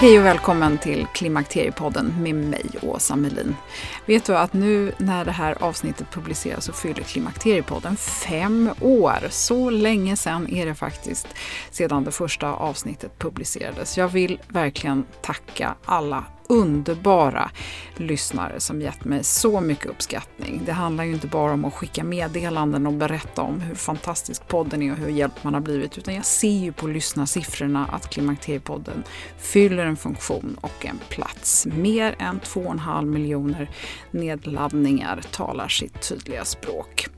Hej och välkommen till Klimakteriepodden med mig, Åsa Melin. Vet du att nu när det här avsnittet publiceras så fyller Klimakteriepodden fem år. Så länge sedan är det faktiskt sedan det första avsnittet publicerades. Jag vill verkligen tacka alla underbara lyssnare som gett mig så mycket uppskattning. Det handlar ju inte bara om att skicka meddelanden och berätta om hur fantastisk podden är och hur hjälpt man har blivit, utan jag ser ju på lyssnarsiffrorna att Klimakteriepodden fyller en funktion och en plats. Mer än 2,5 miljoner nedladdningar talar sitt tydliga språk.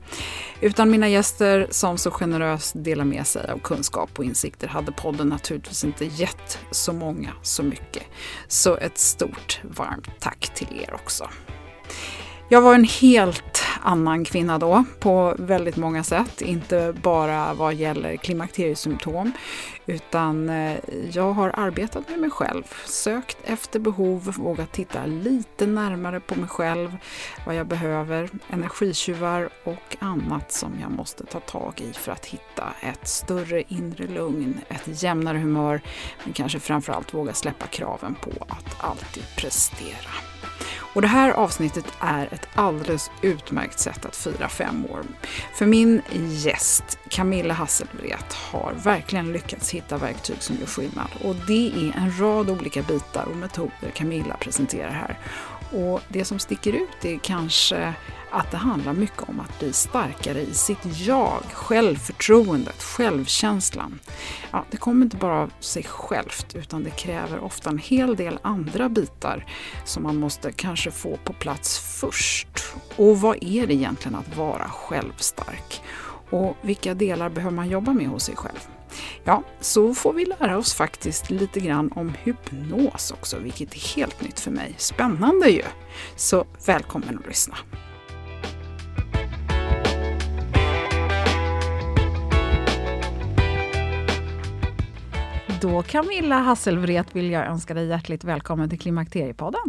Utan mina gäster som så generöst delar med sig av kunskap och insikter hade podden naturligtvis inte gett så många så mycket. Så ett stort varmt tack till er också. Jag var en helt annan kvinna då på väldigt många sätt. Inte bara vad gäller klimakteriesymptom utan eh, jag har arbetat med mig själv, sökt efter behov, vågat titta lite närmare på mig själv, vad jag behöver, energitjuvar och annat som jag måste ta tag i för att hitta ett större inre lugn, ett jämnare humör men kanske framförallt våga släppa kraven på att alltid prestera. Och det här avsnittet är ett alldeles utmärkt sätt att fira fem år. För min gäst, Camilla Hasselvret, har verkligen lyckats hitta verktyg som gör skillnad. Och det är en rad olika bitar och metoder Camilla presenterar här. Och det som sticker ut är kanske att det handlar mycket om att bli starkare i sitt jag, självförtroendet, självkänslan. Ja, det kommer inte bara av sig självt utan det kräver ofta en hel del andra bitar som man måste kanske få på plats först. Och vad är det egentligen att vara självstark? Och vilka delar behöver man jobba med hos sig själv? Ja, så får vi lära oss faktiskt lite grann om hypnos också, vilket är helt nytt för mig. Spännande ju! Så välkommen att lyssna! Då Camilla Hasselvret vill jag önska dig hjärtligt välkommen till Klimakteriepodden.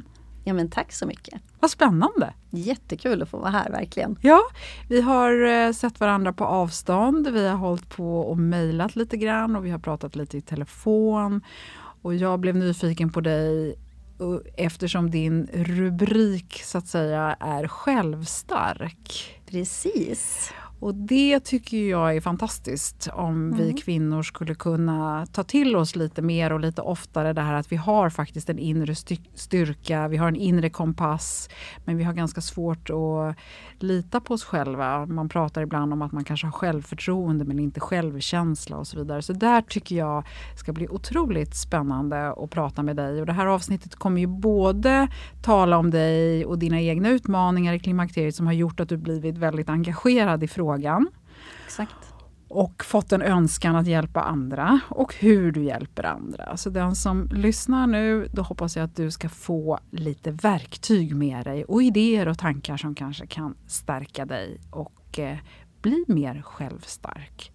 Ja men tack så mycket. Vad spännande! Jättekul att få vara här verkligen. Ja, vi har eh, sett varandra på avstånd. Vi har hållit på och mejlat lite grann och vi har pratat lite i telefon. Och jag blev nyfiken på dig eftersom din rubrik så att säga är självstark. Precis. Och det tycker jag är fantastiskt om mm. vi kvinnor skulle kunna ta till oss lite mer och lite oftare det här att vi har faktiskt en inre styrka, vi har en inre kompass men vi har ganska svårt att lita på oss själva. Man pratar ibland om att man kanske har självförtroende men inte självkänsla och så vidare. Så där tycker jag ska bli otroligt spännande att prata med dig. Och det här avsnittet kommer ju både tala om dig och dina egna utmaningar i klimakteriet som har gjort att du blivit väldigt engagerad i frågan. Exakt. Och fått en önskan att hjälpa andra. Och hur du hjälper andra. Så den som lyssnar nu, då hoppas jag att du ska få lite verktyg med dig. Och idéer och tankar som kanske kan stärka dig. Och eh, bli mer självstark.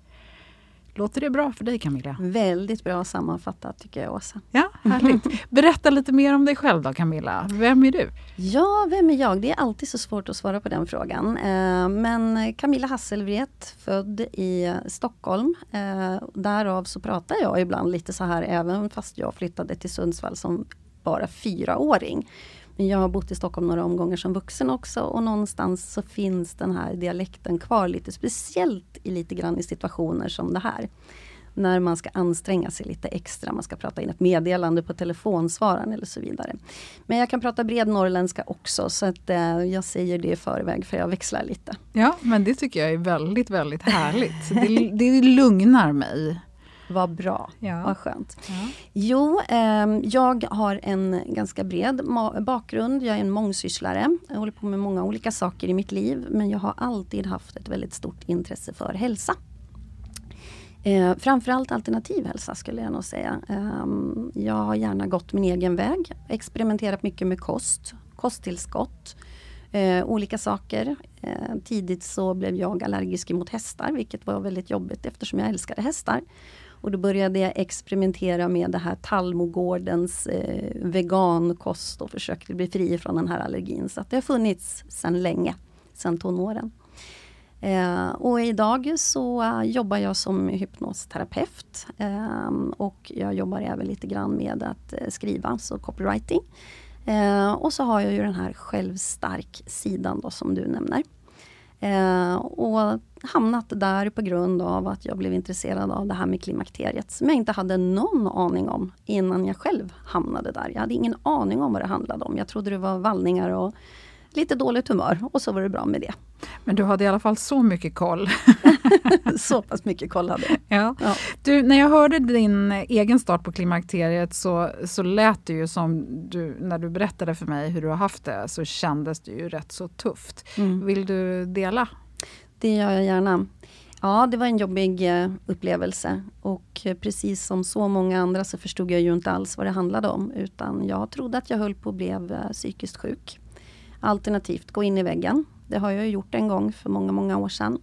Låter det bra för dig Camilla? Väldigt bra sammanfattat tycker jag Åsa. Ja, härligt. Berätta lite mer om dig själv då Camilla. Vem är du? Ja, vem är jag? Det är alltid så svårt att svara på den frågan. Eh, men Camilla Hasselvret, född i Stockholm. Eh, därav så pratar jag ibland lite så här även fast jag flyttade till Sundsvall som bara fyraåring. Men jag har bott i Stockholm några omgångar som vuxen också och någonstans så finns den här dialekten kvar lite speciellt i lite grann i situationer som det här. När man ska anstränga sig lite extra, man ska prata in ett meddelande på telefonsvararen eller så vidare. Men jag kan prata bred norrländska också så att eh, jag säger det i förväg för jag växlar lite. Ja men det tycker jag är väldigt väldigt härligt. det, det lugnar mig. Vad bra, ja. vad skönt. Ja. Jo, eh, jag har en ganska bred bakgrund. Jag är en mångsysslare. Jag håller på med många olika saker i mitt liv. Men jag har alltid haft ett väldigt stort intresse för hälsa. Eh, framförallt alternativ hälsa skulle jag nog säga. Eh, jag har gärna gått min egen väg. Experimenterat mycket med kost, kosttillskott. Eh, olika saker. Eh, tidigt så blev jag allergisk mot hästar vilket var väldigt jobbigt eftersom jag älskade hästar. Och då började jag experimentera med det här Tallmogårdens eh, vegankost och försökte bli fri från den här allergin. Så det har funnits sedan länge, sedan tonåren. Eh, och idag så uh, jobbar jag som hypnosterapeut eh, och jag jobbar även lite grann med att eh, skriva, så copywriting. Eh, och så har jag ju den här självstark sidan då som du nämner. Eh, och hamnat där på grund av att jag blev intresserad av det här med klimakteriet som jag inte hade någon aning om innan jag själv hamnade där. Jag hade ingen aning om vad det handlade om. Jag trodde det var vallningar och lite dåligt humör och så var det bra med det. Men du hade i alla fall så mycket koll. så pass mycket koll hade jag. Ja. ja. Du, när jag hörde din egen start på klimakteriet så, så lät det ju som du, när du berättade för mig hur du har haft det, så kändes det ju rätt så tufft. Mm. Vill du dela? Det gör jag gärna. Ja, det var en jobbig eh, upplevelse och eh, precis som så många andra så förstod jag ju inte alls vad det handlade om utan jag trodde att jag höll på att bli eh, psykiskt sjuk. Alternativt gå in i väggen. Det har jag gjort en gång för många, många år sedan.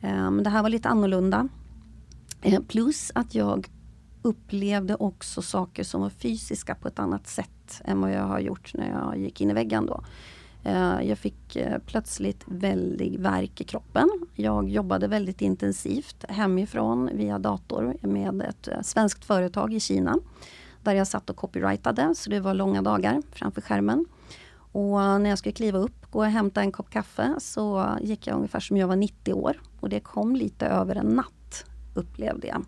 Eh, men det här var lite annorlunda. Eh, plus att jag upplevde också saker som var fysiska på ett annat sätt än vad jag har gjort när jag gick in i väggen då. Eh, jag fick plötsligt väldig värk i kroppen. Jag jobbade väldigt intensivt hemifrån via dator med ett svenskt företag i Kina. Där jag satt och copyrightade, så det var långa dagar framför skärmen. Och när jag skulle kliva upp, gå och hämta en kopp kaffe, så gick jag ungefär som jag var 90 år. Och det kom lite över en natt, upplevde jag.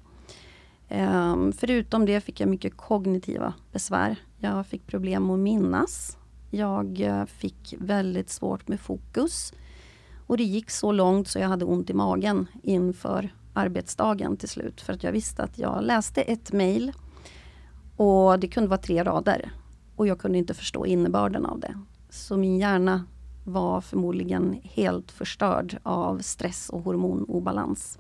Ehm, förutom det fick jag mycket kognitiva besvär. Jag fick problem att minnas. Jag eh, fick väldigt svårt med fokus. Och det gick så långt så jag hade ont i magen inför arbetsdagen till slut. För att jag visste att jag läste ett mejl och det kunde vara tre rader. Och jag kunde inte förstå innebörden av det. Så min hjärna var förmodligen helt förstörd av stress och hormonobalans.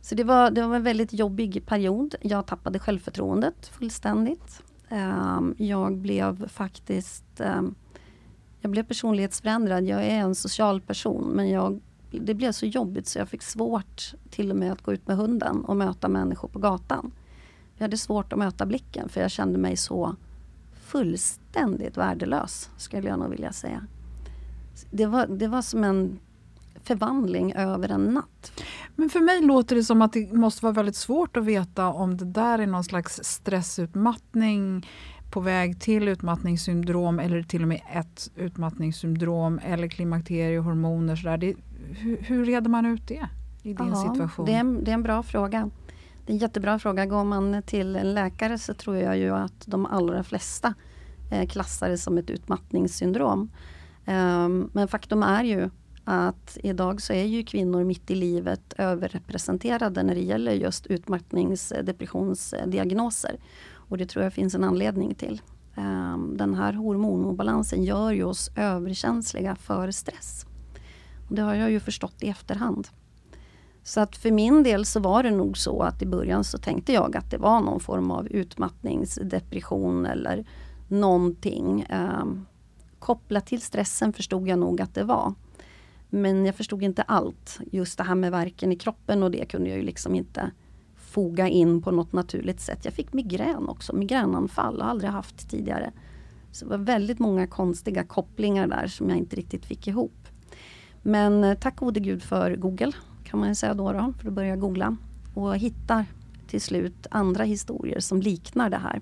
Så det var, det var en väldigt jobbig period. Jag tappade självförtroendet fullständigt. Ehm, jag blev faktiskt ehm, jag blev personlighetsförändrad. Jag är en social person men jag, det blev så jobbigt så jag fick svårt till och med att gå ut med hunden och möta människor på gatan. Jag hade svårt att möta blicken för jag kände mig så fullständigt värdelös skulle jag nog vilja säga. Det var, det var som en förvandling över en natt. Men för mig låter det som att det måste vara väldigt svårt att veta om det där är någon slags stressutmattning på väg till utmattningssyndrom eller till och med ett utmattningssyndrom eller klimakteriehormoner. Sådär. Det, hur, hur reder man ut det i din Ja, situation? Det är, det är en bra fråga. Det är en jättebra fråga. Går man till en läkare så tror jag ju att de allra flesta eh, klassar det som ett utmattningssyndrom. Ehm, men faktum är ju att idag så är ju kvinnor mitt i livet överrepresenterade när det gäller just utmattningsdepressionsdiagnoser. Och det tror jag finns en anledning till. Ehm, den här hormonobalansen gör ju oss överkänsliga för stress. Och det har jag ju förstått i efterhand. Så att för min del så var det nog så att i början så tänkte jag att det var någon form av utmattningsdepression eller någonting. Eh, kopplat till stressen förstod jag nog att det var. Men jag förstod inte allt. Just det här med verken i kroppen och det kunde jag ju liksom inte foga in på något naturligt sätt. Jag fick migrän också, migränanfall, har aldrig haft tidigare. Så det var väldigt många konstiga kopplingar där som jag inte riktigt fick ihop. Men eh, tack gode gud för Google kan man säga då, då för att börja googla och hittar till slut andra historier som liknar det här.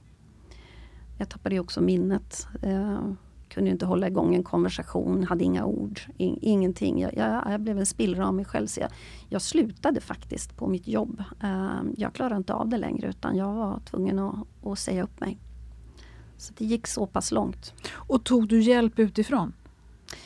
Jag tappade också minnet. Eh, kunde inte hålla igång en konversation, hade inga ord, in, ingenting. Jag, jag, jag, blev en spillra av mig själv. Så jag, jag slutade faktiskt på mitt jobb. Eh, jag klarade inte av det längre utan jag var tvungen att, att säga upp mig. Så det gick så pass långt. Och tog du hjälp utifrån?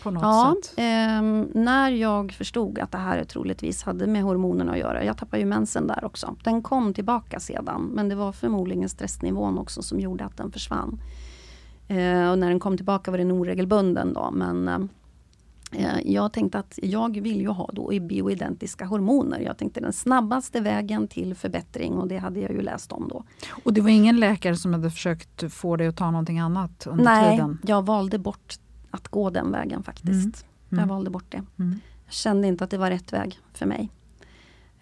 På något ja, sätt? Eh, när jag förstod att det här troligtvis hade med hormonerna att göra. Jag tappade ju mensen där också. Den kom tillbaka sedan men det var förmodligen stressnivån också som gjorde att den försvann. Eh, och när den kom tillbaka var den oregelbunden då men eh, jag tänkte att jag vill ju ha då bioidentiska hormoner. Jag tänkte den snabbaste vägen till förbättring och det hade jag ju läst om då. Och det var ingen läkare som hade försökt få dig att ta någonting annat under Nej, tiden? Nej, jag valde bort att gå den vägen faktiskt. Mm. Mm. Jag valde bort det. Mm. Jag kände inte att det var rätt väg för mig.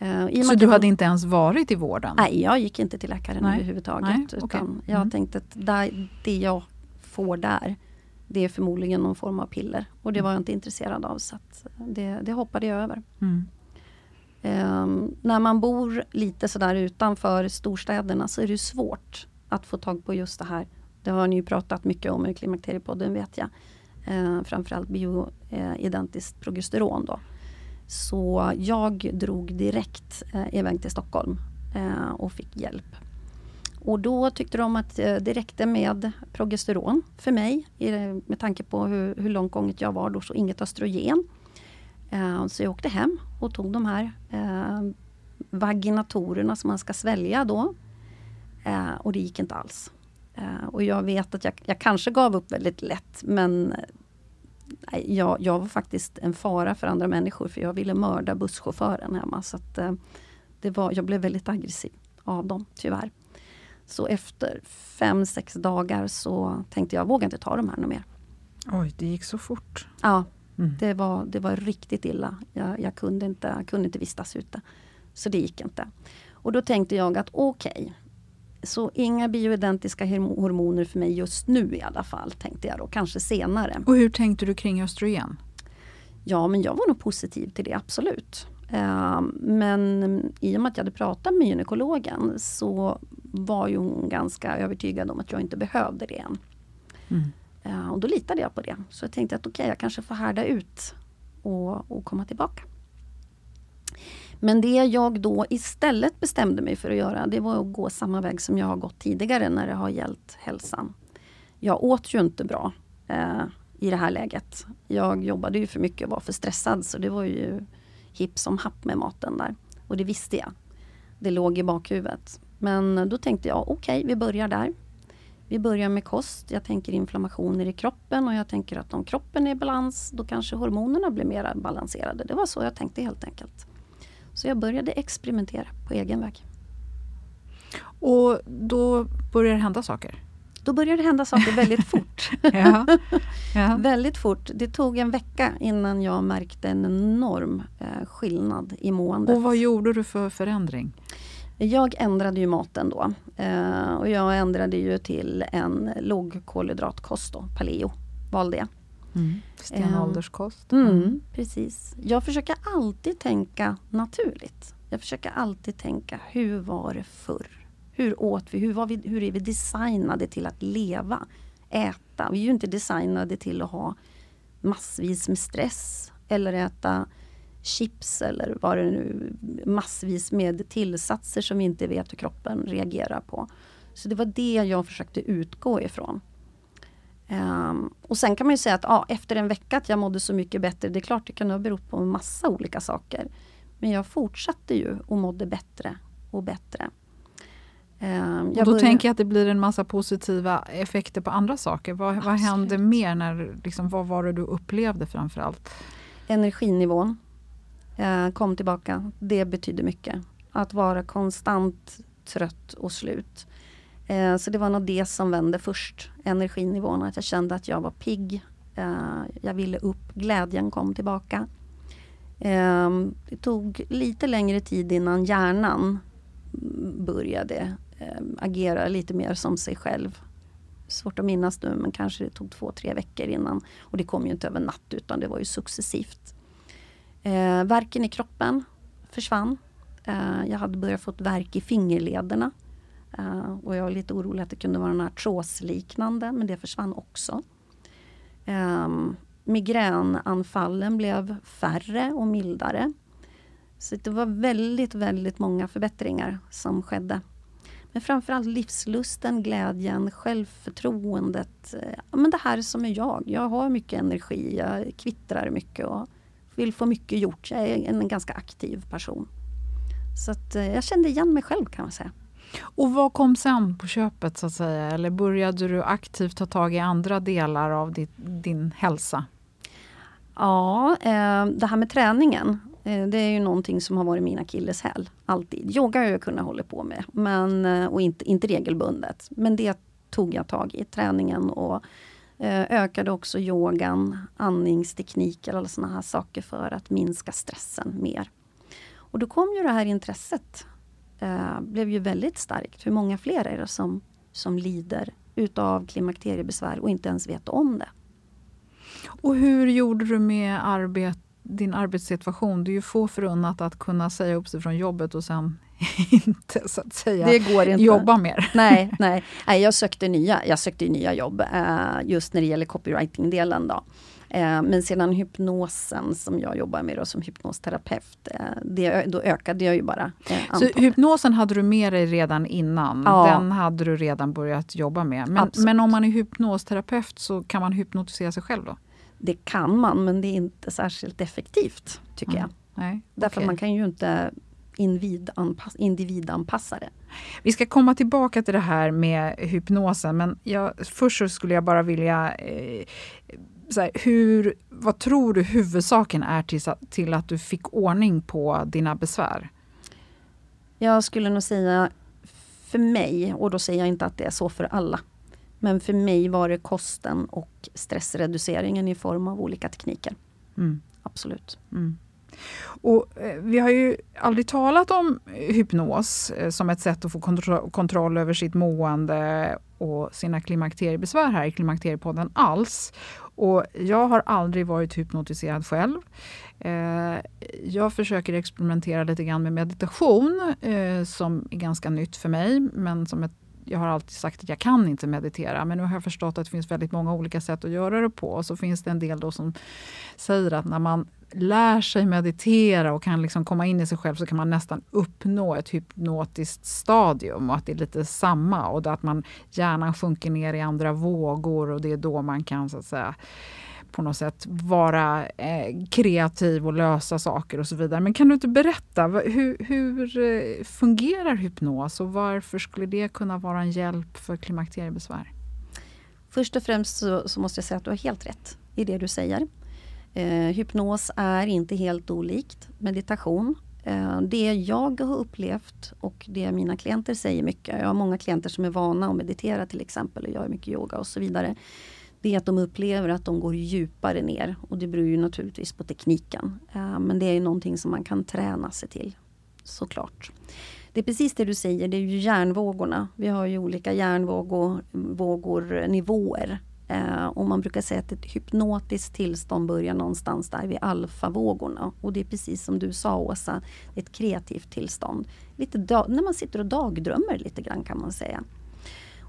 Uh, så du hade inte ens varit i vården? Nej, jag gick inte till läkaren Nej. överhuvudtaget. Nej, utan okay. Jag mm. tänkte att där, det jag får där, det är förmodligen någon form av piller. Och det var jag inte intresserad av så det, det, hoppade jag över. Mm. Um, när man bor lite sådär utanför storstäderna så är det svårt att få tag på just det här. Det har ni ju pratat mycket om i Klimakteriepodden vet jag eh, framförallt bioidentiskt progesteron då. Så jag drog direkt eh, iväg till Stockholm eh, och fick hjälp. Och då tyckte de att eh, det räckte med progesteron för mig med tanke på hur, hur långt gånget jag var då, så inget östrogen. Eh, så jag åkte hem och tog de här eh, vaginatorerna som man ska svälja då. Eh, och det gick inte alls. Eh, och jag vet att jag, jag, kanske gav upp väldigt lätt men jag, jag, var faktiskt en fara för andra människor för jag ville mörda busschauffören hemma. Så att, det var, jag blev väldigt aggressiv av dem, tyvärr. Så efter fem, sex dagar så tänkte jag, jag vågar inte ta de här mer. Oj, det gick så fort. Ja, Mm. Det, var, det var riktigt illa. Jag, jag, kunde inte, jag kunde inte vistas ute. Så det gick inte. Och då tänkte jag att okej, okay, så inga bioidentiska hormoner för mig just nu i alla fall, tänkte jag då. Kanske senare. Och hur tänkte du kring östrogen? Ja, men jag var nog positiv till det, absolut. Uh, men i och med att jag hade pratat med gynekologen så var ju hon ganska övertygad om att jag inte behövde det än. Mm. Uh, och då litade jag på det. Så jag tänkte att okej, okay, jag kanske får härda ut och, och komma tillbaka. Men det jag då istället bestämde mig för att göra, det var att gå samma väg som jag har gått tidigare när det har gällt hälsan. Jag åt ju inte bra eh, i det här läget. Jag jobbade ju för mycket och var för stressad så det var ju hipp som happ med maten där. Och det visste jag. Det låg i bakhuvudet. Men då tänkte jag, okej, okay, vi börjar där. Vi börjar med kost. Jag tänker inflammationer i kroppen och jag tänker att om kroppen är i balans då kanske hormonerna blir mer balanserade. Det var så jag tänkte helt enkelt. Så jag började experimentera på egen väg. Och då började det hända saker? Då började det hända saker väldigt fort. ja. Ja. väldigt fort. Det tog en vecka innan jag märkte en enorm eh, skillnad i måendet. Och vad gjorde du för förändring? Jag ändrade ju maten då. Eh, och jag ändrade ju till en lågkolhydratkost då, paleo. Valde jag. Mm. Stenålderskost. Mm. Mm, precis. Jag försöker alltid tänka naturligt. Jag försöker alltid tänka, hur var det förr? Hur åt vi? Hur, var vi, hur är vi designade till att leva? Äta? Vi är ju inte designade till att ha massvis med stress eller äta chips eller vad det nu massvis med tillsatser som vi inte vet hur kroppen reagerar på. Så det var det jag försökte utgå ifrån. Um, och sen kan man ju säga att ja, efter en vecka att jag mådde så mycket bättre, det är klart det kan ha berott på en massa olika saker. Men jag fortsatte ju och mådde bättre och bättre. Um, och då började... tänker jag att det blir en massa positiva effekter på andra saker. Vad, vad hände mer? När, liksom, vad var det du upplevde framförallt? Energinivån uh, kom tillbaka. Det betydde mycket. Att vara konstant trött och slut. Eh, så det var nog det som vände först. Energinivån, att jag kände att jag var pigg. Eh, jag ville upp, glädjen kom tillbaka. Eh, det tog lite längre tid innan hjärnan började ehm, agera lite mer som sig själv. Svårt att minnas nu men kanske det tog två, tre veckor innan. Och det kom ju inte över natt utan det var ju successivt. Eh, verken i kroppen försvann. Eh, jag hade börjat få värk i fingerlederna. Uh, och jag var lite orolig att det kunde vara artrosliknande men det försvann också. Um, migränanfallen blev färre och mildare. Så det var väldigt, väldigt många förbättringar som skedde. Men framförallt livslusten, glädjen, självförtroendet. Ja, men det här som är jag. Jag har mycket energi, jag kvittrar mycket och vill få mycket gjort. Jag är en ganska aktiv person. Så att, eh, jag kände igen mig själv kan man säga. Och vad kom sen på köpet så att säga? Eller började du aktivt ta tag i andra delar av din, din hälsa? Ja, eh, det här med träningen Eh, det är ju någonting som har varit min akilleshäl. Alltid. Yoga har jag kunnat hålla på med, men, eh, och inte, inte regelbundet. Men det tog jag tag i, träningen och eh, ökade också yogan, andningstekniker och sådana här saker för att minska stressen mer. Och då kom ju det här intresset. Eh, blev ju väldigt starkt. Hur många fler är det som, som lider utav klimakteriebesvär och inte ens vet om det? Och hur gjorde du med arbete din arbetssituation. Det är ju få förunnat att kunna säga upp sig från jobbet och sen inte så att säga det går inte. jobba mer. Nej, nej. nej jag, sökte nya, jag sökte nya jobb eh, just när det gäller copywriting-delen. Då. Eh, men sedan hypnosen som jag jobbar med då, som hypnosterapeut, eh, det, då ökade jag ju bara eh, Så hypnosen hade du med dig redan innan? Ja. Den hade du redan börjat jobba med. Men, men om man är hypnosterapeut så kan man hypnotisera sig själv då? Det kan man men det är inte särskilt effektivt tycker mm. jag. Nej, Därför okay. man kan ju inte individanpass, individanpassa det. Vi ska komma tillbaka till det här med hypnosen men jag, först skulle jag bara vilja eh, här, hur, vad tror du huvudsaken är till, till att du fick ordning på dina besvär? Jag skulle nog säga för mig, och då säger jag inte att det är så för alla, men för mig var det kosten och stressreduceringen i form av olika tekniker. Mm. Absolut. Mm. Och, eh, vi har ju aldrig talat om hypnos eh, som ett sätt att få kontro kontroll över sitt mående och sina klimakteriebesvär här i Klimakteriepodden alls. Och jag har aldrig varit hypnotiserad själv. Eh, jag försöker experimentera lite grann med meditation eh, som är ganska nytt för mig men som ett jag har alltid sagt att jag kan inte meditera, men nu har jag förstått att det finns väldigt många olika sätt att göra det på. Och så finns det en del då som säger att när man lär sig meditera och kan liksom komma in i sig själv så kan man nästan uppnå ett hypnotiskt stadium och att det är lite samma och att man hjärnan sjunker ner i andra vågor och det är då man kan så att säga på något sätt vara eh, kreativ och lösa saker och så vidare. Men kan du inte berätta, hur, hur eh, fungerar hypnos och varför skulle det kunna vara en hjälp för klimakteriebesvär? Först och främst så, så, måste jag säga att du har helt rätt i det du säger. Eh, hypnos är inte helt olikt meditation. Eh, det jag har upplevt och det mina klienter säger mycket, jag har många klienter som är vana att meditera till exempel och gör mycket yoga och så vidare det är att de upplever att de går djupare ner och det beror ju naturligtvis på tekniken. Eh, men det är ju någonting som man kan träna sig till, såklart. Det är precis det du säger, det är ju hjärnvågorna. Vi har ju olika hjärnvågor, nivåer. Eh, och man brukar säga att ett hypnotiskt tillstånd börjar någonstans där vid alfavågorna. Och det är precis som du sa Åsa, ett kreativt tillstånd. Lite när man sitter och dagdrömmer lite grann kan man säga.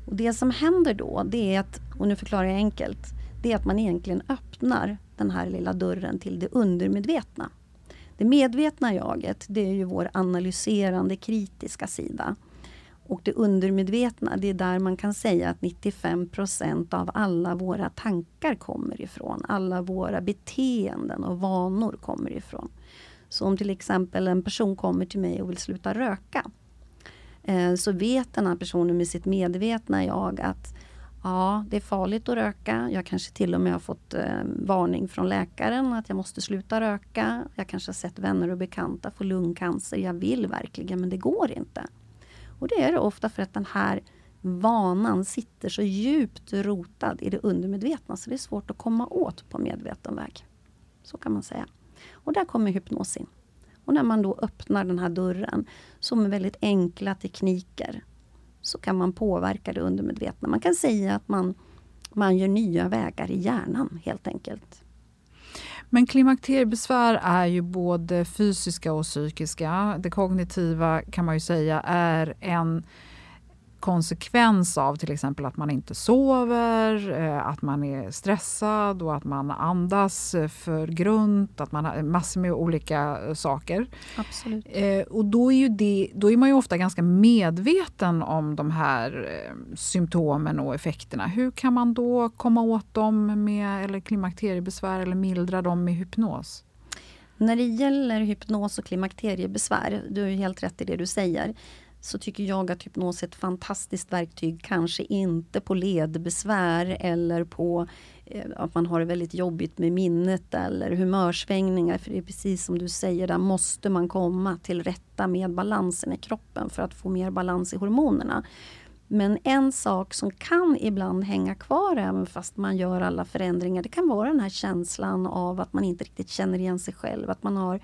Och det som händer då, det är att, och nu förklarar jag enkelt, det är att man egentligen öppnar den här lilla dörren till det undermedvetna. Det medvetna jaget, det är ju vår analyserande kritiska sida. Och det undermedvetna, det är där man kan säga att 95% av alla våra tankar kommer ifrån. Alla våra beteenden och vanor kommer ifrån. Så om till exempel en person kommer till mig och vill sluta röka eh, så vet den här personen med sitt medvetna jag att ja, det är farligt att röka. Jag kanske till och med har fått eh, varning från läkaren att jag måste sluta röka. Jag kanske har sett vänner och bekanta få lungcancer. Jag vill verkligen men det går inte. Och det är det ofta för att den här vanan sitter så djupt rotad i det undermedvetna så det är svårt att komma åt på medveten väg. Så kan man säga. Och där kommer hypnos in. Och när man då öppnar den här dörren, så med väldigt enkla tekniker, så kan man påverka det undermedvetna. Man kan säga att man, man gör nya vägar i hjärnan helt enkelt. Men klimakteriebesvär är ju både fysiska och psykiska. Det kognitiva kan man ju säga är en konsekvens av till exempel att man inte sover, eh, att man är stressad och att man andas för grunt, att man har massor med olika saker. Absolut. Eh, och då är, ju det, då är man ju ofta ganska medveten om de här eh, symptomen och effekterna. Hur kan man då komma åt dem med eller klimakteriebesvär eller mildra dem med hypnos? När det gäller hypnos och klimakteriebesvär, du har helt rätt i det du säger så tycker jag att hypnos är ett fantastiskt verktyg. Kanske inte på ledbesvär eller på eh, att man har det väldigt jobbigt med minnet eller humörsvängningar. För det är precis som du säger, där måste man komma till rätta med balansen i kroppen för att få mer balans i hormonerna. Men en sak som kan ibland hänga kvar även fast man gör alla förändringar, det kan vara den här känslan av att man inte riktigt känner igen sig själv. Att man har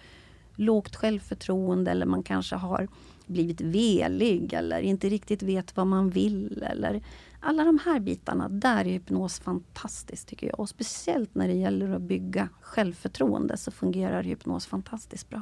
lågt självförtroende eller man kanske har blivit velig eller inte riktigt vet vad man vill. Eller alla de här bitarna, där är hypnos fantastiskt tycker jag. Och speciellt när det gäller att bygga självförtroende så fungerar hypnos fantastiskt bra.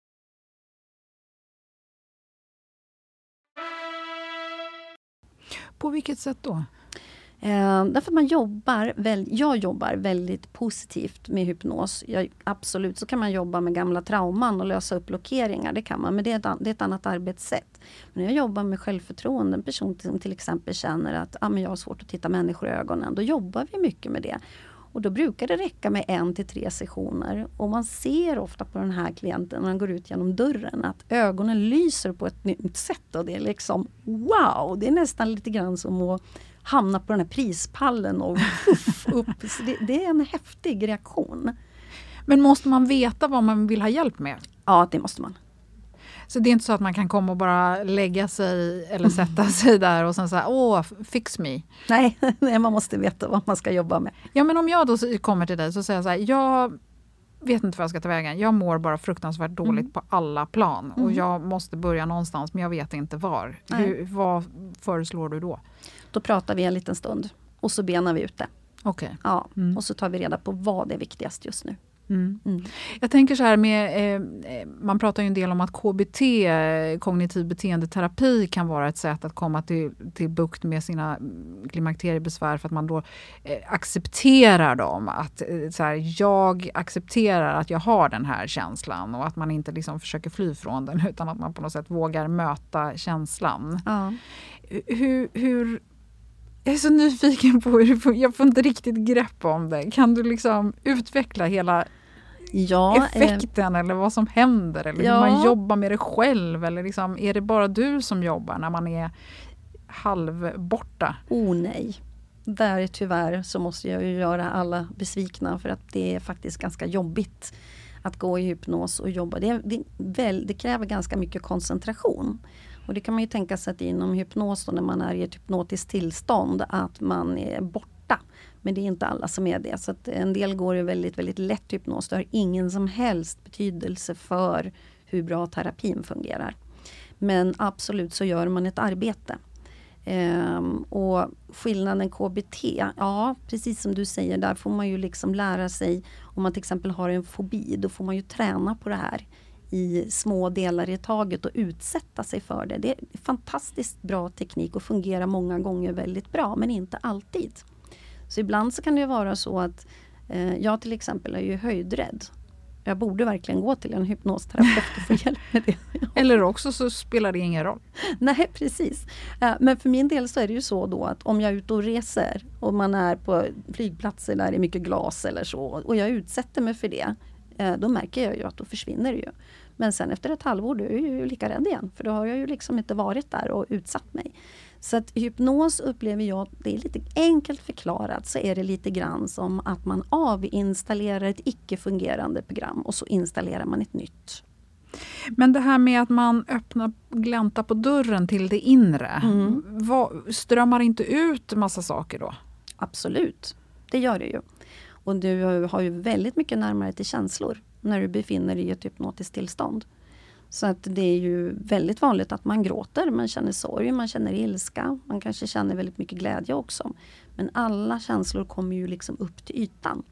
På vilket sätt då? Eh, därför man jobbar, väl, jag jobbar väldigt positivt med hypnos. Jag, absolut, så kan man jobba med gamla trauman och lösa upp blockeringar, det kan man, men det är ett, det är ett annat arbetssätt. Men jag jobbar med självförtroende, en person som till exempel känner att ah, men jag har svårt att titta människor i ögonen, då jobbar vi mycket med det. Och då brukar det räcka med en till tre sessioner. Och man ser ofta på den här klienten när han går ut genom dörren att ögonen lyser på ett nytt sätt. Och det är liksom wow! Det är nästan lite grann som att hamna på den här prispallen och upp. Det, det är en häftig reaktion. Men måste man veta vad man vill ha hjälp med? Ja, det måste man. Så det är inte så att man kan komma och bara lägga sig eller sätta sig där och sen säga åh, fix me. Nej, man måste veta vad man ska jobba med. Ja men om jag då kommer till dig så säger jag så här, jag vet inte vad jag ska ta vägen. Jag mår bara fruktansvärt dåligt mm. på alla plan och mm. jag måste börja någonstans men jag vet inte var. Hur, vad föreslår du då? Då pratar vi en liten stund och så benar vi ut det. Okay. Ja, mm. Och så tar vi reda på vad är viktigast just nu. Mm. Mm. Jag tänker så här med, eh, man pratar ju en del om att KBT, kognitiv beteendeterapi, kan vara ett sätt att komma till, till bukt med sina klimakteriebesvär för att man då eh, accepterar dem. Att eh, så här, jag accepterar att jag har den här känslan och att man inte liksom försöker fly från den utan att man på något sätt vågar möta känslan. Ja. Hur, hur jag är så nyfiken på hur jag får inte riktigt grepp om det. Kan du liksom utveckla hela ja, effekten eh, eller vad som händer eller ja. hur man jobbar med det själv? Eller liksom, är det bara du som jobbar när man är halvborta? Oh nej. Där tyvärr så måste jag ju göra alla besvikna för att det är faktiskt ganska jobbigt att gå i hypnos och jobba. Det, det, väl, det kräver ganska mycket koncentration. Och det kan man ju tänka sig att inom hypnos när man är i ett hypnotiskt tillstånd att man är borta. Men det är inte alla som är det. Så att en del går i väldigt, väldigt lätt hypnos. Det har ingen som helst betydelse för hur bra terapin fungerar. Men absolut så gör man ett arbete. Ehm, och skillnaden KBT, ja precis som du säger, där får man ju liksom lära sig om man till exempel har en fobi, då får man ju träna på det här i små delar i taget och utsätta sig för det. Det är fantastiskt bra teknik och fungerar många gånger väldigt bra men inte alltid. Så ibland så kan det vara så att eh, jag till exempel är ju höjdrädd. Jag borde verkligen gå till en hypnosterapeut och få hjälp med det. Eller också så spelar det ingen roll. Nej precis. Eh, men för min del så är det ju så då att om jag är ute och reser och man är på flygplatser där det är mycket glas eller så och jag utsätter mig för det. Eh, då märker jag ju att då försvinner det ju. Men sen efter ett halvår då är jag ju lika rädd igen. För då har jag ju liksom inte varit där och utsatt mig. Så att hypnos upplever jag, det är lite enkelt förklarat, så är det lite grann som att man avinstallerar ett icke-fungerande program och så installerar man ett nytt. Men det här med att man öppnar, gläntar på dörren till det inre, mm. vad, strömmar inte ut massa saker då? Absolut, det gör det ju. Och du har ju väldigt mycket närmare till känslor när du befinner dig i ett hypnotiskt tillstånd. Så att det är ju väldigt vanligt att man gråter, man känner sorg, man känner ilska, man kanske känner väldigt mycket glädje också. Men alla känslor kommer ju liksom upp till ytan.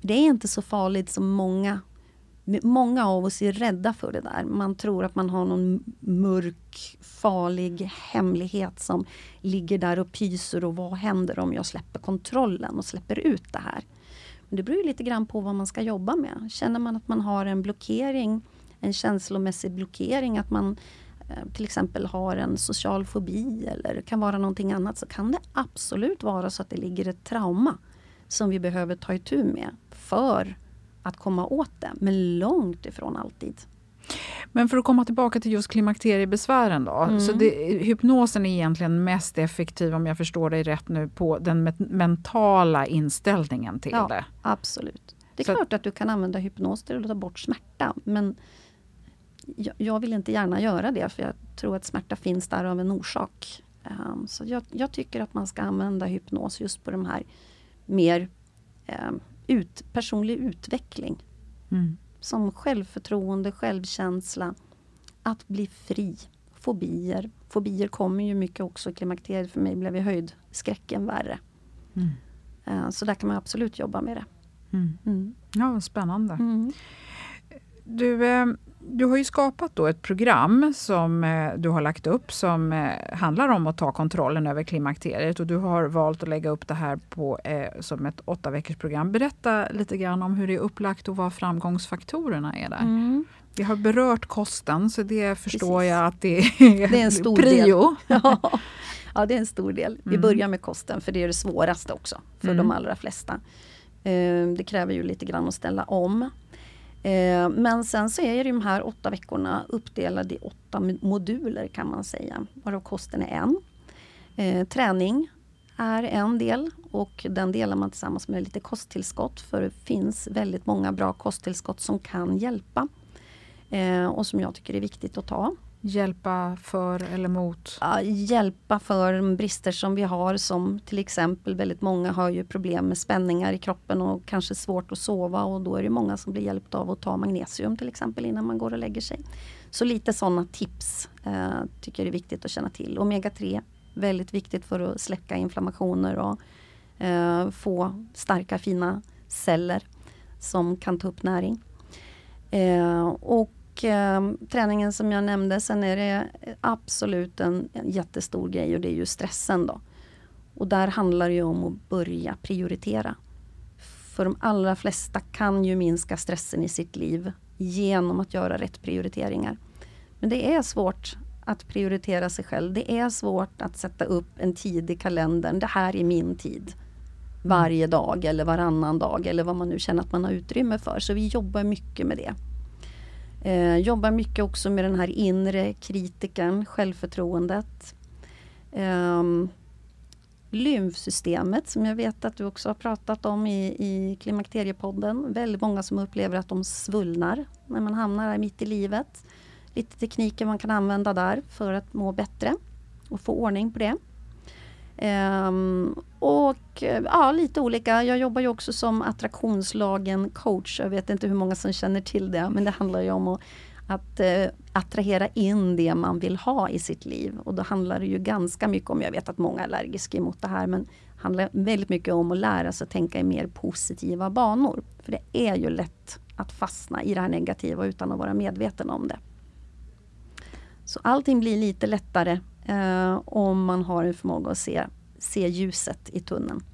Det är inte så farligt som många Många av oss är rädda för det där. Man tror att man har någon mörk, farlig hemlighet som ligger där och pyser och vad händer om jag släpper kontrollen och släpper ut det här? Men det beror lite grann på vad man ska jobba med. Känner man att man har en blockering, en känslomässig blockering, att man eh, till exempel har en social fobi eller kan vara någonting annat så kan det absolut vara så att det ligger ett trauma som vi behöver ta itu med för att komma åt det, men långt ifrån alltid. Men för att komma tillbaka till just klimakteriebesvären då. Mm. Så det, hypnosen är egentligen mest effektiv, om jag förstår dig rätt nu, på den mentala inställningen till ja, det. Absolut. Det är så. klart att du kan använda hypnos till att ta bort smärta, men jag, vill inte gärna göra det, för jag tror att smärta finns där av en orsak. Um, så jag, jag, tycker att man ska använda hypnos just på de här mer um, ut, personlig utveckling. Mm som självförtroende, självkänsla, att bli fri. Fobier. Fobier kommer ju mycket också i klimakteriet. För mig blev ju höjdskräcken värre. Mm. Eh, så där kan man absolut jobba med det. Mm. Mm. Ja, spännande. Mm. Du, du har ju skapat då ett program som eh, du har lagt upp som eh, handlar om att ta kontrollen över klimakteriet och du har valt att lägga upp det här på, eh, som ett åtta veckors program. Berätta lite grann om hur det är upplagt och vad framgångsfaktorerna är där. Mm. Vi har berört kosten så det förstår Precis. jag att det är, det är en stor prio. Del. Ja. ja, det är en stor del. Vi mm. börjar med kosten för det är det svåraste också för mm. de allra flesta. Eh, det kräver ju lite grann att ställa om. Eh, men sen så är de här åtta veckorna uppdelade i åtta moduler kan man säga, varav kosten är en. Eh, träning är en del och den delar man tillsammans med lite kosttillskott för det finns väldigt många bra kosttillskott som kan hjälpa eh, och som jag tycker är viktigt att ta. Hjälpa för eller mot? Ja, hjälpa för brister som vi har som till exempel väldigt många har ju problem med spänningar i kroppen och kanske svårt att sova och då är det många som blir hjälpta av att ta magnesium till exempel innan man går och lägger sig. Så lite sådana tips eh, tycker jag är viktigt att känna till. Omega 3, väldigt viktigt för att släcka inflammationer och eh, få starka fina celler som kan ta upp näring. Eh, och eh, träningen som jag nämnde, sen är det absolut en, en jättestor grej och det är ju stressen då. Och där handlar det om att börja prioritera. För de allra flesta kan ju minska stressen i sitt liv genom att göra rätt prioriteringar. Men det är svårt att prioritera sig själv. Det är svårt att sätta upp en tid i kalendern. Det här är min tid. Varje dag eller varannan dag eller vad man nu känner att man har utrymme för. Så vi jobbar mycket med det. Eh, jobbar mycket också med den här inre kritiken, självförtroendet. Eh, lymfsystemet som jag vet att du också har pratat om i, i Klimakteriepodden. Väldigt många som upplever att de svullnar när man hamnar här mitt i livet. Lite tekniker man kan använda där för att må bättre och få ordning på det. Um, och eh, ja, lite olika. Jag jobbar ju också som attraktionslagen coach. Jag vet inte hur många som känner till det, men det handlar ju om att, att uh, attrahera in det man vill ha i sitt liv. Och då handlar det ju ganska mycket om, jag vet att många är allergiska mot det här, men det handlar väldigt mycket om att lära sig att tänka i mer positiva banor. För det är ju lätt att fastna i det här negativa utan att vara medveten om det. Så allting blir lite lättare eh, om man har en förmåga att se, se ljuset i tunneln.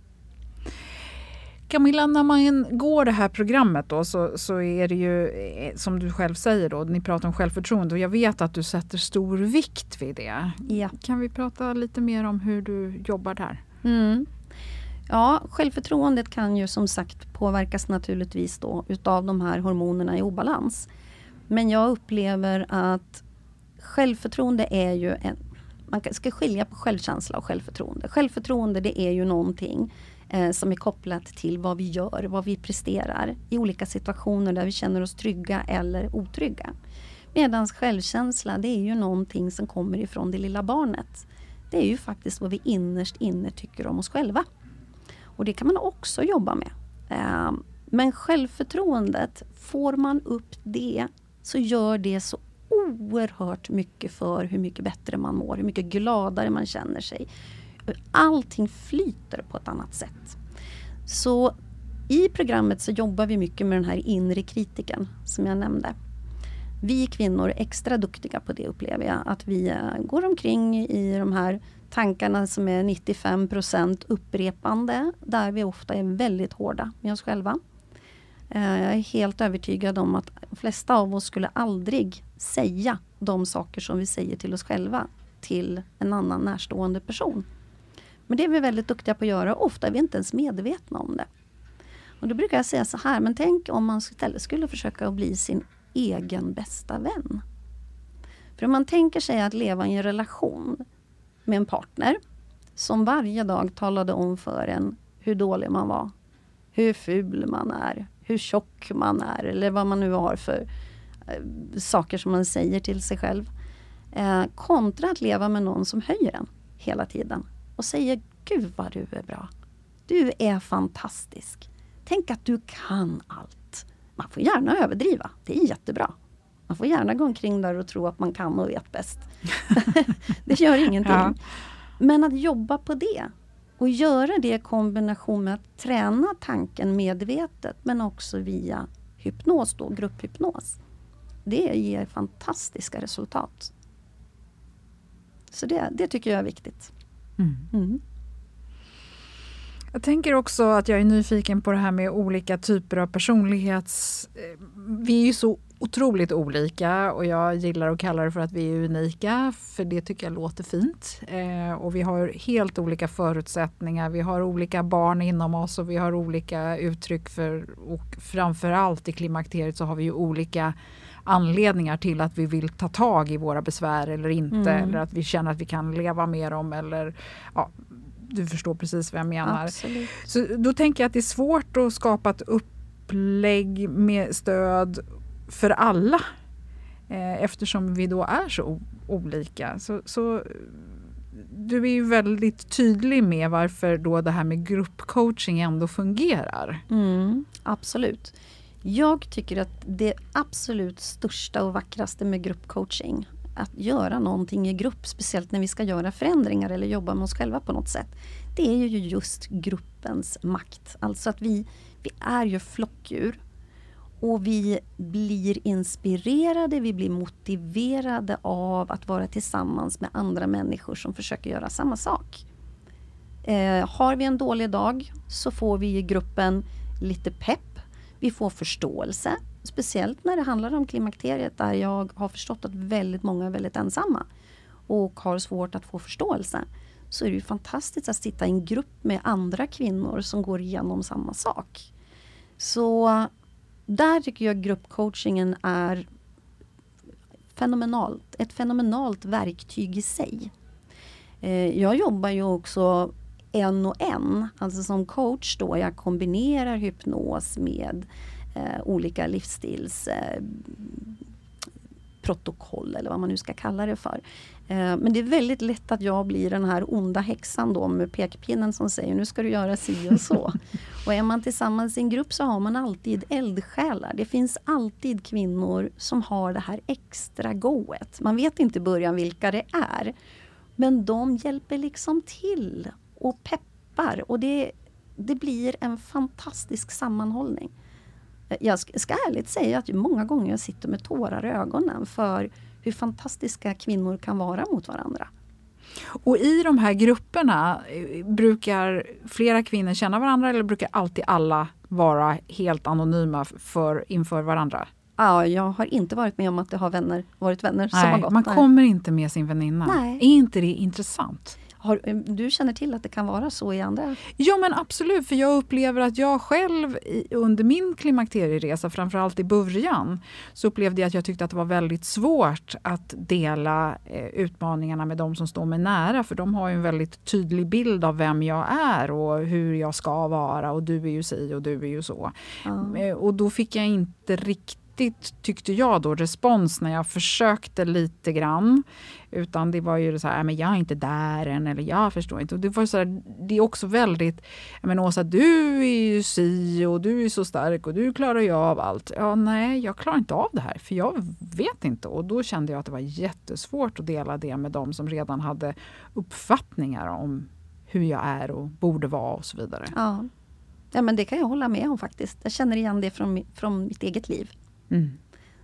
Camilla, när man går det här programmet då så, så är det ju eh, som du själv säger då, ni pratar om självförtroende och jag vet att du sätter stor vikt vid det. Ja. Kan vi prata lite mer om hur du jobbar där? Mm. Ja, självförtroendet kan ju som sagt påverkas naturligtvis då utav de här hormonerna i obalans. Men jag upplever att självförtroende är ju en, man ska skilja på självkänsla och självförtroende. Självförtroende det är ju någonting eh, som är kopplat till vad vi gör, vad vi presterar i olika situationer där vi känner oss trygga eller otrygga. Medan självkänsla det är ju någonting som kommer ifrån det lilla barnet. Det är ju faktiskt vad vi innerst inne tycker om oss själva. Och det kan man också jobba med. Eh, men självförtroendet, får man upp det så gör det så oerhört mycket för hur mycket bättre man mår, hur mycket gladare man känner sig. Allting flyter på ett annat sätt. Så i programmet så jobbar vi mycket med den här inre kritiken som jag nämnde. Vi kvinnor är extra duktiga på det upplever jag. Att vi eh, går omkring i de här tankarna som är 95% upprepande. Där vi ofta är väldigt hårda med oss själva. Eh, jag är helt övertygad om att de flesta av oss skulle aldrig säga de saker som vi säger till oss själva till en annan närstående person. Men det är vi väldigt duktiga på att göra och ofta är vi inte ens medvetna om det. Och då brukar jag säga så här, men tänk om man istället skulle försöka att bli sin egen bästa vän. För om man tänker sig att leva i en relation med en partner som varje dag talade om för en hur dålig man var, hur ful man är, hur tjock man är eller vad man nu har för saker som man säger till sig själv. Eh, kontra att leva med någon som höjer en hela tiden och säger Gud vad du är bra. Du är fantastisk. Tänk att du kan allt. Man får gärna överdriva, det är jättebra. Man får gärna gå omkring där och tro att man kan och vet bäst. det gör ingenting. Ja. Men att jobba på det och göra det i kombination med att träna tanken medvetet men också via hypnos, då, grupphypnos. Det ger fantastiska resultat. Så det, det tycker jag är viktigt. Mm. Mm. Jag tänker också att jag är nyfiken på det här med olika typer av personlighets... Eh, vi är ju så otroligt olika och jag gillar att kalla det för att vi är unika för det tycker jag låter fint. Eh, och vi har helt olika förutsättningar, vi har olika barn inom oss och vi har olika uttryck för och framförallt i klimakteriet så har vi ju olika anledningar till att vi vill ta tag i våra besvär eller inte Mm. eller att vi känner att vi kan leva med dem eller ja, du förstår precis vad jag menar. Absolut. Så då tänker jag att det är svårt att skapa ett upplägg med stöd för alla eh, eftersom vi då är så olika. Så, så du är ju väldigt tydlig med varför då det här med gruppcoaching ändå fungerar. Mm, absolut. Jag tycker att det absolut största och vackraste med gruppcoaching, att göra någonting i grupp, speciellt när vi ska göra förändringar eller jobba med oss själva på något sätt, det är ju just gruppens makt. Alltså att vi, vi är ju flockdjur och vi blir inspirerade, vi blir motiverade av att vara tillsammans med andra människor som försöker göra samma sak. Eh, har vi en dålig dag så får vi i gruppen lite pepp. Vi får förståelse. Speciellt när det handlar om klimakteriet där jag har förstått att väldigt många är väldigt ensamma och har svårt att få förståelse. Så är det ju fantastiskt att sitta i en grupp med andra kvinnor som går igenom samma sak. Så där tycker jag gruppcoachingen är fenomenalt. Ett fenomenalt verktyg i sig. Eh, jag jobbar ju också en och en, alltså som coach då. Jag kombinerar hypnos med eh, olika livsstils eh, eller vad man nu ska kalla det för. Eh, men det är väldigt lätt att jag blir den här onda häxan då med pekpinnen som säger nu ska du göra si och så. och är man tillsammans i en grupp så har man alltid eldsjälar. Det finns alltid kvinnor som har det här extra goet. Man vet inte i början vilka det är. Men de hjälper liksom till och peppar och det, det blir en fantastisk sammanhållning. Jag ska, ärligt säga att många gånger jag sitter med tårar i ögonen för hur fantastiska kvinnor kan vara mot varandra. Och i de här grupperna, eh, brukar flera kvinnor känna varandra eller brukar alltid alla vara helt anonyma för, inför varandra? Ja, jag har inte varit med om att det har vänner, varit vänner som har Nej, gått. man Nej. kommer inte med sin väninna. Nej. Är inte det intressant? Har, eh, du känner till att det kan vara så i andra? Ja men absolut, för jag upplever att jag själv under min klimakterieresa, framförallt i början, så upplevde jag att jag tyckte att det var väldigt svårt att dela eh, utmaningarna med de som står mig nära, för de har ju en väldigt tydlig bild av vem jag är och hur jag ska vara och du är ju si och du är ju så. Eh, Och då fick jag inte riktigt tyckte jag då respons när jag försökte lite grann. Utan det var ju så här, äh, men jag är inte där än eller jag förstår inte. Och det, var så här, det är också väldigt, men Åsa du är ju si och du är så stark och du klarar ju av allt. Ja nej, jag klarar inte av det här för jag vet inte. Och då kände jag att det var jättesvårt att dela det med de som redan hade uppfattningar om hur jag är och borde vara och så vidare. Ja. ja, men det kan jag hålla med om faktiskt. Jag känner igen det från, från mitt eget liv. Mm.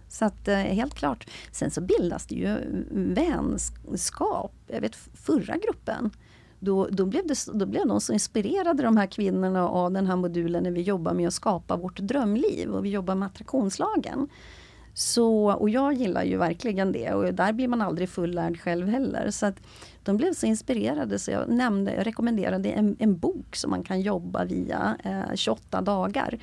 Så att, eh, helt klart. Sen så bildas det ju vänskap. Jag vet förra gruppen, då, då, blev det, då blev de så inspirerade de här kvinnorna av den här modulen när vi jobbar med att skapa vårt drömliv och vi jobbar med attraktionslagen. Så, och jag gillar ju verkligen det och där blir man aldrig fullärd själv heller. Så att de blev så inspirerade så jag, nämnde, jag rekommenderade en, en bok som man kan jobba via eh, 28 dagar.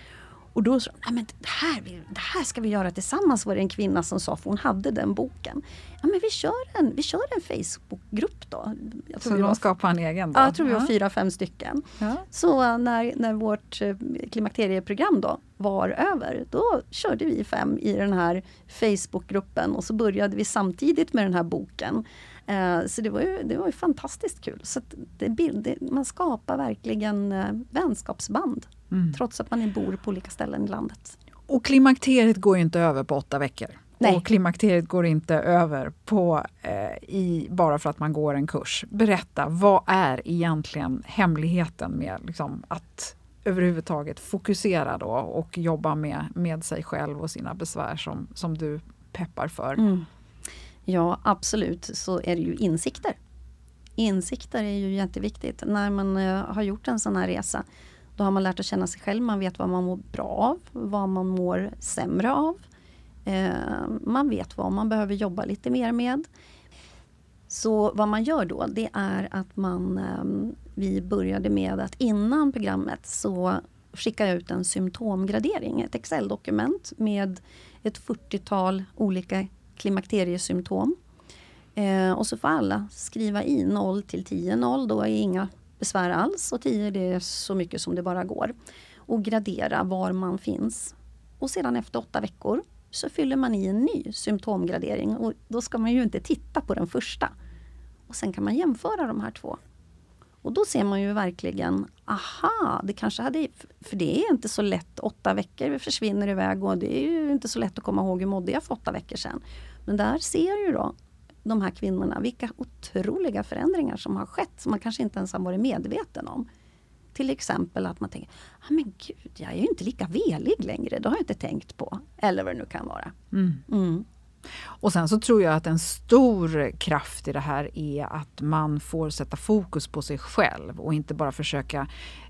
Och då sa de, "Nej, men det, här, det här ska vi göra tillsammans var det en kvinna som sa, för hon hade den boken. Ja men vi kör en, vi kör en Facebookgrupp då. Jag Så vi var- de skapar en egen då? Ja, jag tror vi var fyra, fem stycken. Ja. Så när, när vårt eh, klimakterieprogram då var över, då körde vi fem i den här Facebookgruppen och så började vi samtidigt med den här boken. Eh, Så det var ju, det var ju fantastiskt kul. Så det, bild- det, man skapar verkligen eh, vänskapsband. Mm. Trots att man bor på olika ställen i landet. Och klimakteriet går ju inte över på åtta veckor. Nej. Och klimakteriet går inte över på, eh, i, bara för att man går en kurs. Berätta, vad är egentligen hemligheten med liksom, att överhuvudtaget fokusera då och jobba med, med sig själv och sina besvär som, som du peppar för? Mm. Ja absolut så är det ju insikter. Insikter är ju jätteviktigt. När man eh, har gjort en sån här resa då har man lärt att känna sig själv. Man vet vad man mår bra av, vad man mår sämre av. Eh, man vet vad man behöver jobba lite mer med. Så vad man gör då det är att man eh, Vi började med att innan programmet så skickar jag ut en symptomgradering, ett Excel-dokument med ett 40-tal olika klimakteriesymptom. Eh, och så får alla skriva i 0 till 10. 0 då är inga besvär alls och 10 det är så mycket som det bara går. Och gradera var man finns. Och sedan efter åtta veckor så fyller man i en ny symptomgradering och då ska man ju inte titta på den första. Och sen kan man jämföra de här två. Och då ser man ju verkligen, aha, det kanske hade... För det är inte så lätt, åtta veckor försvinner iväg och det är ju inte så lätt att komma ihåg hur mådde jag för åtta veckor sedan. Men där ser ju då de här kvinnorna vilka otroliga förändringar som har skett som man kanske inte ens har varit medveten om. Till exempel att man tänker, ah, men gud, jag är ju inte lika velig längre, det har jag inte tänkt på. Eller vad det nu kan vara. Mm. Mm. Och sen så tror jag att en stor kraft i det här är att man får sätta fokus på sig själv och inte bara försöka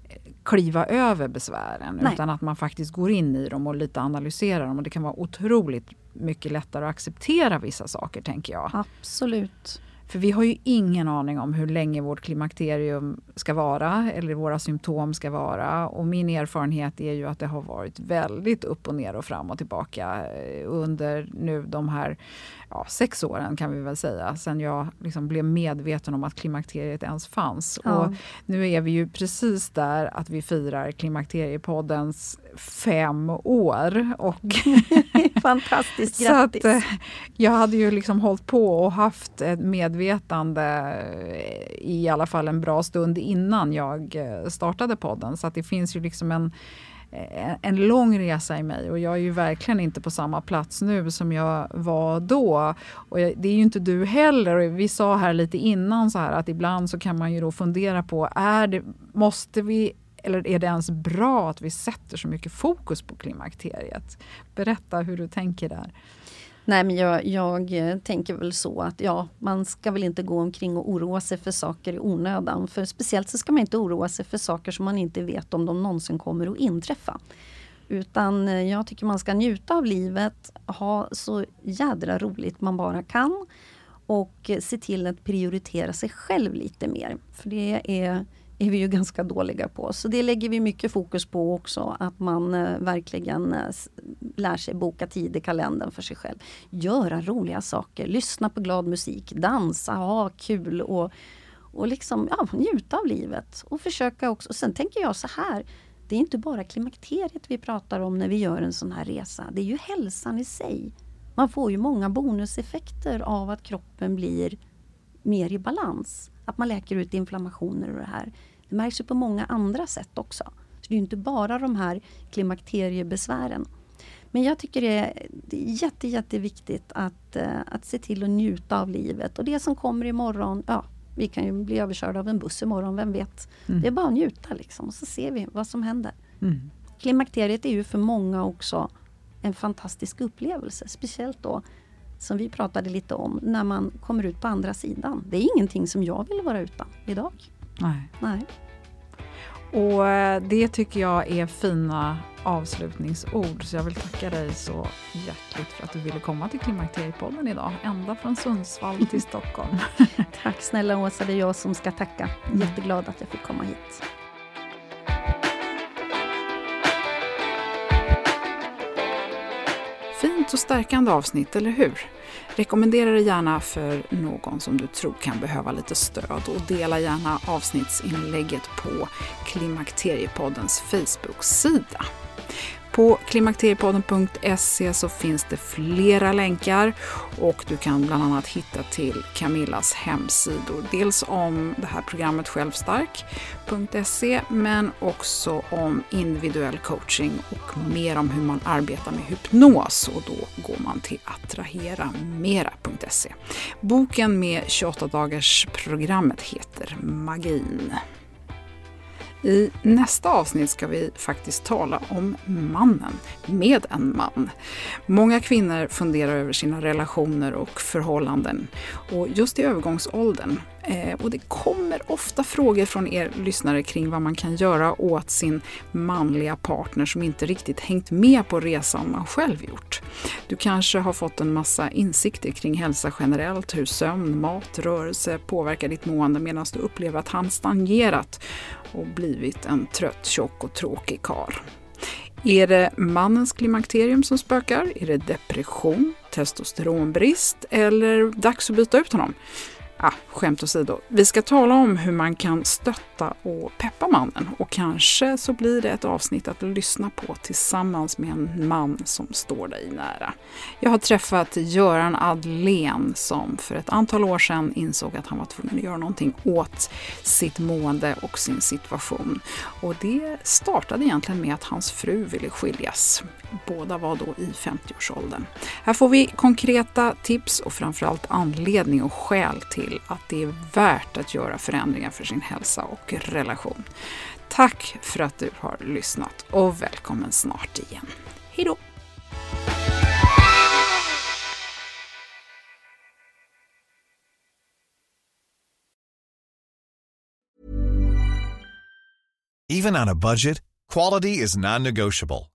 eh, kliva över besvären Nej. utan att man faktiskt går in i dem och lite analyserar dem. Och det kan vara otroligt mycket lättare att acceptera vissa saker tänker jag. Absolut. För vi har ju ingen aning om hur länge vårt klimakterium ska vara eller våra symptom ska vara. Och min erfarenhet är ju att det har varit väldigt upp och ner och fram och tillbaka eh, under nu de här ja, sex åren kan vi väl säga, sen jag liksom blev medveten om att klimakteriet ens fanns. Ja. Och nu är vi ju precis där att vi firar Klimakteriepoddens fem år. Och Fantastiskt, grattis! Så att, eh, jag hade ju liksom hållit på och haft ett medvetande eh, i alla fall en bra stund innan jag eh, startade podden. Så att det finns ju liksom en en lång resa i mig och jag är ju verkligen inte på samma plats nu som jag var då. Och det är ju inte du heller. Vi sa här lite innan så här att ibland så kan man ju då fundera på, är det, måste vi eller är det ens bra att vi sätter så mycket fokus på klimakteriet? Berätta hur du tänker där. Nej men jag, jag, eh, tänker väl så att ja, man ska väl inte gå omkring och oroa sig för saker i onödan. För speciellt så ska man inte oroa sig för saker som man inte vet om de någonsin kommer att inträffa. Utan eh, jag tycker man ska njuta av livet, ha så jädra roligt man bara kan och eh, se till att prioritera sig själv lite mer. För det är är vi ju ganska dåliga på. Så det lägger vi mycket fokus på också, att man eh, verkligen eh, lär sig boka tid i kalendern för sig själv. Göra roliga saker, lyssna på glad musik, dansa, ha kul och, och liksom, ja, njuta av livet. Och försöka också, och sen tänker jag så här, det är inte bara klimakteriet vi pratar om när vi gör en sån här resa. Det är ju hälsan i sig. Man får ju många bonuseffekter av att kroppen blir mer i balans. Att man läker ut inflammationer och det här. Det märks ju på många andra sätt också. Så det är inte bara de här klimakteriebesvären. Men jag tycker det är, jätte, jätteviktigt att, uh, att se till att njuta av livet. Och det som kommer imorgon, ja, vi kan ju bli överkörda av en buss imorgon, vem vet? Mm. Det är bara att njuta liksom, och så ser vi vad som händer. Mm. Klimakteriet är ju för många också en fantastisk upplevelse. Speciellt då som vi pratade lite om, när man kommer ut på andra sidan. Det är ingenting som jag vill vara utan idag. Nej. Nej. Och eh, det tycker jag är fina avslutningsord, så jag vill tacka dig så hjärtligt för att du ville komma till Klimakteriepodden idag, ända från Sundsvall till Stockholm. Tack snälla Åsa, det är jag som ska tacka. Jätteglad att jag fick komma hit. Och stärkande avsnitt, eller hur? Rekommendera det gärna för någon som du tror kan behöva lite stöd och dela gärna avsnittsinlägget på Klimakteriepoddens Facebook-sida. På klimakteriepodden.se så finns det flera länkar och du kan bland annat hitta till Camillas hemsidor. Dels om det här programmet Självstark.se men också om individuell coaching och mer om hur man arbetar med hypnos och då går man till attraheramera.se. Boken med 28 dagars programmet heter Magin. I nästa avsnitt ska vi faktiskt tala om mannen, med en man. Många kvinnor funderar över sina relationer och förhållanden och just i övergångsåldern. Eh, och det kommer ofta frågor från er lyssnare kring vad man kan göra åt sin manliga partner som inte riktigt hängt med på resan man själv gjort. Du kanske har fått en massa insikter kring hälsa generellt, hur sömn, mat, rörelse påverkar ditt mående medan du upplever att han stagnerat och blivit en trött, tjock och tråkig kar. Är det mannens klimakterium som spökar? Är det depression, testosteronbrist eller dags att byta ut honom? Ah, skämt åsido. Vi ska tala om hur man kan stötta och peppa mannen och kanske så blir det ett avsnitt att lyssna på tillsammans med en man som står dig nära. Jag har träffat Göran Adlén som för ett antal år sedan insåg att han var tvungen att göra någonting åt sitt mående och sin situation. Och det startade egentligen med att hans fru ville skiljas. Båda var då i 50-årsåldern. Här får vi konkreta tips och framförallt anledning och skäl till att det är värt att göra förändringar för sin hälsa och relation. Tack för att du har lyssnat och välkommen snart igen. Hej då! Even on a budget, quality is non-negotiable.